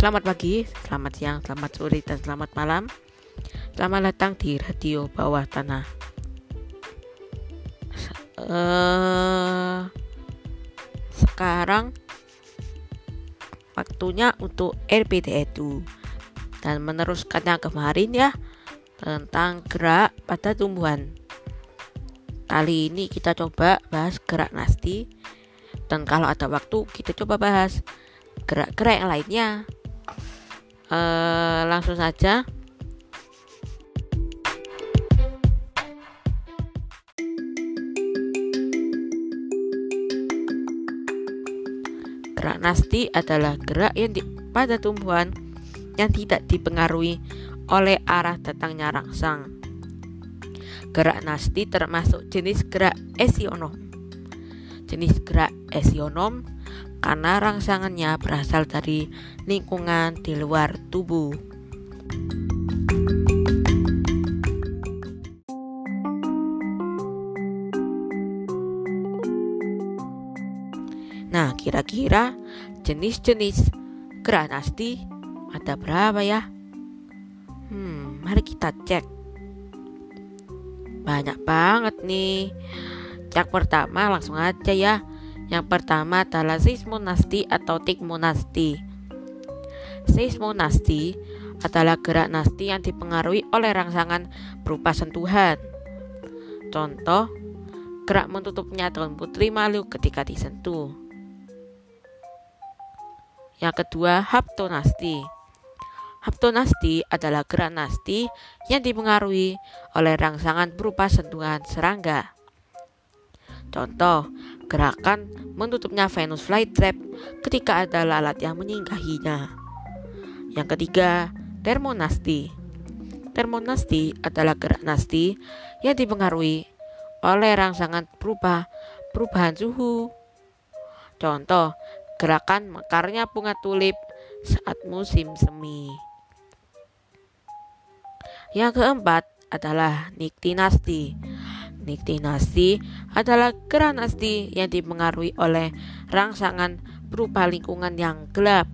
Selamat pagi, selamat siang, selamat sore, dan selamat malam. Selamat datang di Radio Bawah Tanah. Uh, sekarang waktunya untuk RPT itu dan meneruskannya kemarin ya tentang gerak pada tumbuhan. Kali ini kita coba bahas gerak nasti dan kalau ada waktu kita coba bahas gerak-gerak yang lainnya uh, langsung saja Gerak nasti adalah gerak yang di, pada tumbuhan yang tidak dipengaruhi oleh arah datangnya rangsang. Gerak nasti termasuk jenis gerak esionom. Jenis gerak esionom karena rangsangannya berasal dari lingkungan di luar tubuh. Nah, kira-kira jenis-jenis gerak nasti ada berapa ya? Hmm, mari kita cek. Banyak banget nih. Cek pertama langsung aja ya. Yang pertama adalah seismonasti atau tikmonasti. Seismonasti adalah gerak nasti yang dipengaruhi oleh rangsangan berupa sentuhan. Contoh, gerak mentutupnya daun putri malu ketika disentuh. Yang kedua, haptonasti. Haptonasti adalah gerak nasti yang dipengaruhi oleh rangsangan berupa sentuhan serangga. Contoh, gerakan menutupnya Venus flytrap ketika ada lalat yang menyinggahinya. Yang ketiga, termonasti. Termonasti adalah gerak nasti yang dipengaruhi oleh rangsangan berupa perubahan suhu. Contoh, gerakan mekarnya bunga tulip saat musim semi. Yang keempat adalah niktinasti. Niktinasti adalah gerak nasti yang dipengaruhi oleh rangsangan berupa lingkungan yang gelap.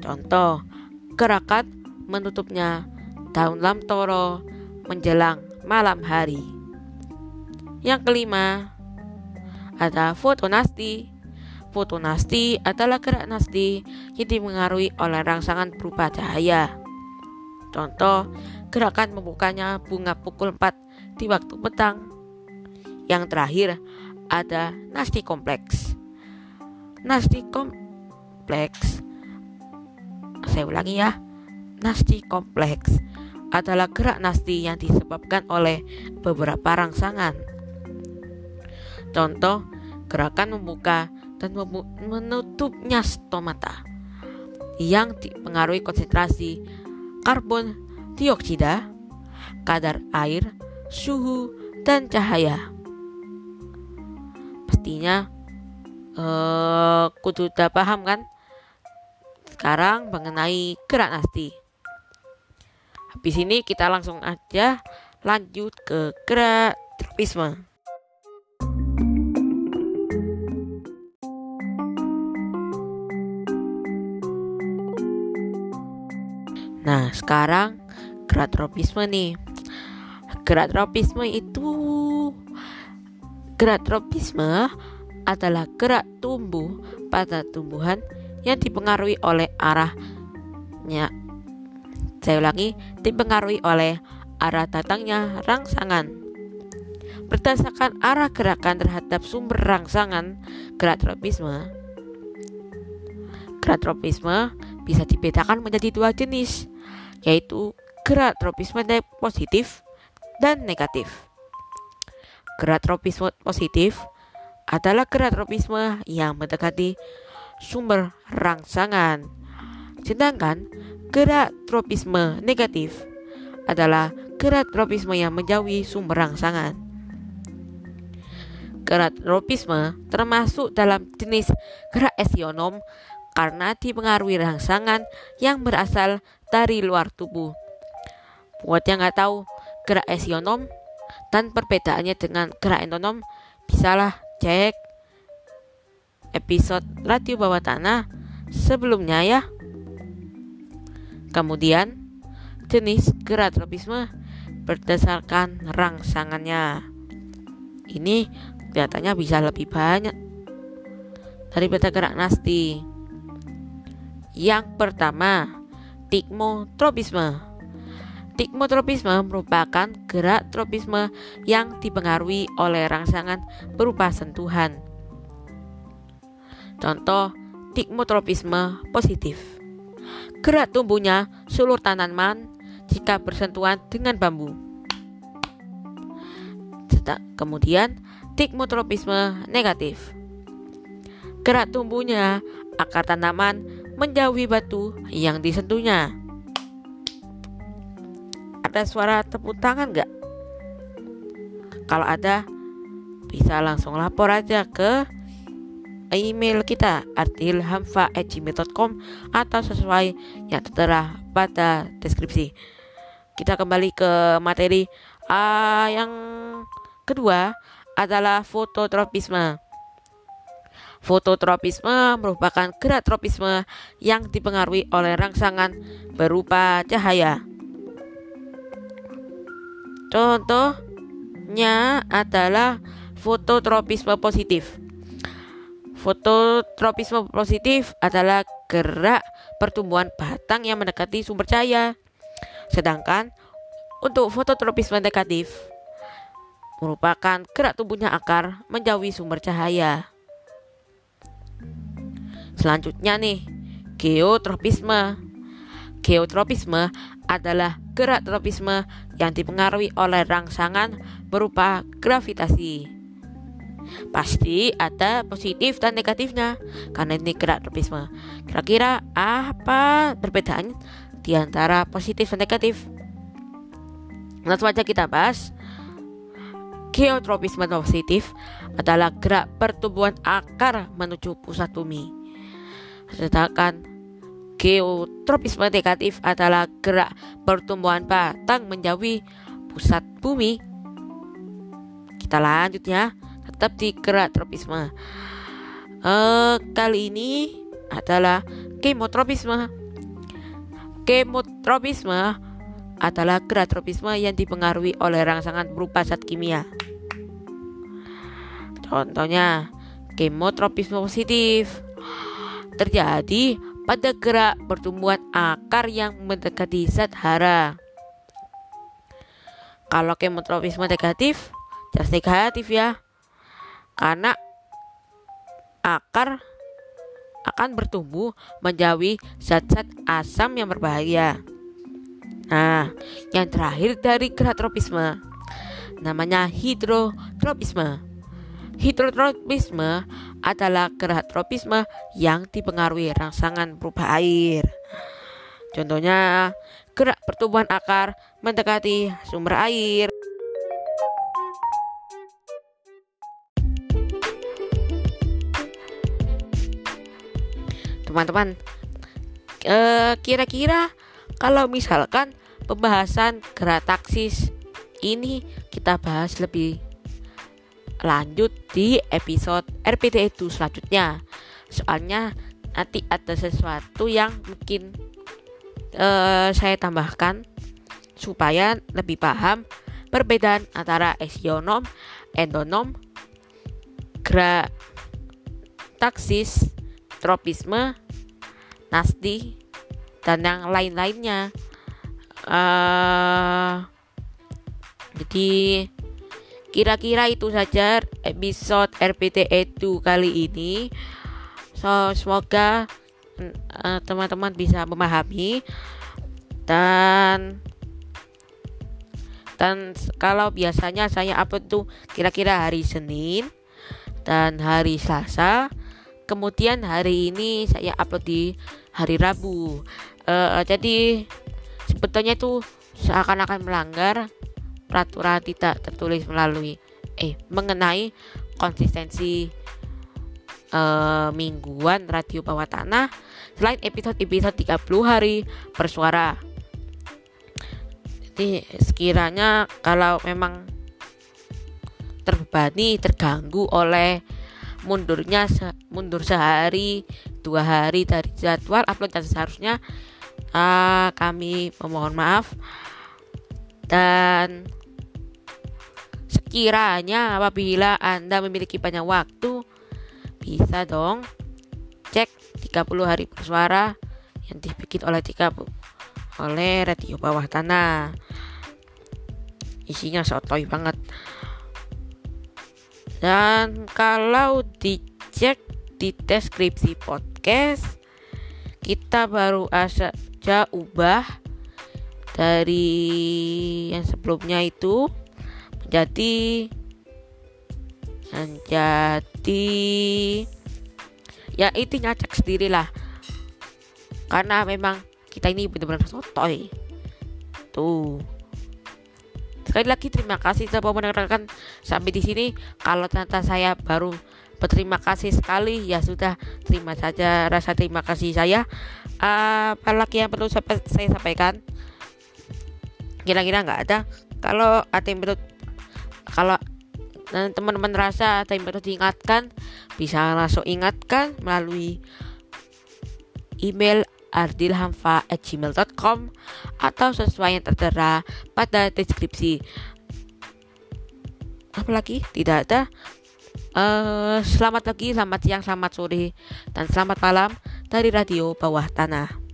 Contoh, gerakan menutupnya daun lamtoro menjelang malam hari. Yang kelima, ada fotonasti. Fotonasti adalah gerak nasti yang dipengaruhi oleh rangsangan berupa cahaya. Contoh, gerakan membukanya bunga pukul 4 di waktu petang. Yang terakhir ada nasti kompleks. Nasti kompleks saya ulangi ya. Nasti kompleks adalah gerak nasti yang disebabkan oleh beberapa rangsangan. Contoh, gerakan membuka dan menutupnya stomata yang dipengaruhi konsentrasi karbon dioksida, kadar air, suhu, dan cahaya. Pastinya uh, kudu udah paham kan? Sekarang mengenai gerak nasti. Habis ini kita langsung aja lanjut ke gerak tropisme. Nah, sekarang gerak tropisme nih. Gerak tropisme itu gerak tropisme adalah gerak tumbuh pada tumbuhan yang dipengaruhi oleh arahnya. Saya ulangi dipengaruhi oleh arah datangnya rangsangan. Berdasarkan arah gerakan terhadap sumber rangsangan gerak tropisme gerak tropisme bisa dibedakan menjadi dua jenis yaitu gerak tropisme positif dan negatif. Gerak tropisme positif adalah gerak tropisme yang mendekati sumber rangsangan. Sedangkan gerak tropisme negatif adalah gerak tropisme yang menjauhi sumber rangsangan. Gerak tropisme termasuk dalam jenis gerak esionom karena dipengaruhi rangsangan yang berasal dari luar tubuh. Buat yang nggak tahu gerak esionom dan perbedaannya dengan gerak endonom, bisalah cek episode radio bawah tanah sebelumnya ya. Kemudian, jenis gerak tropisme berdasarkan rangsangannya. Ini kelihatannya bisa lebih banyak daripada gerak nasti. Yang pertama, tikmotropisme. Tikmotropisme merupakan gerak tropisme yang dipengaruhi oleh rangsangan berupa sentuhan. Contoh, tikmotropisme positif. Gerak tumbuhnya sulur tanaman jika bersentuhan dengan bambu. Kemudian, tikmotropisme negatif. Gerak tumbuhnya akar tanaman menjauhi batu yang disentuhnya. Ada suara tepuk tangan nggak? Kalau ada, bisa langsung lapor aja ke email kita artilhamfa@gmail.com atau sesuai yang tertera pada deskripsi. Kita kembali ke materi uh, yang kedua adalah fototropisme. Fototropisme merupakan gerak tropisme yang dipengaruhi oleh rangsangan berupa cahaya. Contohnya adalah fototropisme positif. Fototropisme positif adalah gerak pertumbuhan batang yang mendekati sumber cahaya. Sedangkan untuk fototropisme negatif merupakan gerak tumbuhnya akar menjauhi sumber cahaya. Selanjutnya nih, geotropisme. Geotropisme adalah gerak tropisme yang dipengaruhi oleh rangsangan berupa gravitasi. Pasti ada positif dan negatifnya karena ini gerak tropisme. Kira-kira apa perbedaan di antara positif dan negatif? Langsung aja kita bahas. Geotropisme positif adalah gerak pertumbuhan akar menuju pusat bumi. Sedangkan geotropisme negatif adalah gerak pertumbuhan batang menjauhi pusat bumi. Kita lanjut ya tetap di gerak tropisme. Uh, kali ini adalah kemotropisme. Kemotropisme adalah gerak tropisme yang dipengaruhi oleh rangsangan berupa zat kimia. Contohnya, kemotropisme positif terjadi pada gerak pertumbuhan akar yang mendekati zat hara. Kalau kemotropisme negatif, jelas negatif ya karena akar akan bertumbuh menjauhi zat-zat asam yang berbahaya. Nah, yang terakhir dari gerak tropisme namanya hidrotropisme. Hidrotropisme adalah gerak tropisme yang dipengaruhi rangsangan berupa air. Contohnya, gerak pertumbuhan akar mendekati sumber air. teman-teman kira kira-kira kalau misalkan pembahasan gerak taksis ini kita bahas lebih lanjut di episode RPT itu selanjutnya soalnya nanti ada sesuatu yang mungkin uh, saya tambahkan supaya lebih paham perbedaan antara esionom, endonom, gerak taksis, tropisme, Nasdi dan yang lain-lainnya. Uh, jadi kira-kira itu saja episode RPT Edu kali ini. So semoga uh, teman-teman bisa memahami dan dan kalau biasanya saya upload tuh kira-kira hari Senin dan hari Selasa kemudian hari ini saya upload di hari Rabu. Uh, jadi sebetulnya itu seakan-akan melanggar peraturan tidak tertulis melalui eh mengenai konsistensi uh, mingguan radio bawah tanah selain episode-episode 30 hari bersuara. Jadi sekiranya kalau memang terbebani terganggu oleh mundurnya se mundur sehari dua hari dari jadwal upload dan seharusnya uh, kami memohon maaf dan sekiranya apabila Anda memiliki banyak waktu bisa dong cek 30 hari bersuara yang dibikin oleh 30 oleh radio bawah tanah. Isinya sotoy banget. Dan kalau dicek di deskripsi podcast kita baru saja ubah dari yang sebelumnya itu menjadi menjadi ya intinya cek sendirilah karena memang kita ini benar-benar sotoy. Tuh. Sekali lagi terima kasih telah mendengarkan sampai di sini. Kalau ternyata saya baru berterima kasih sekali ya sudah terima saja rasa terima kasih saya. Uh, apalagi yang perlu saya, saya sampaikan? Kira-kira nggak ada? Kalau ada yang perlu kalau teman-teman rasa ada yang perlu diingatkan bisa langsung ingatkan melalui email ardilhamfa@gmail.com atau sesuai yang tertera pada deskripsi. Apalagi tidak ada. Uh, selamat pagi, selamat siang, selamat sore, dan selamat malam dari Radio Bawah Tanah.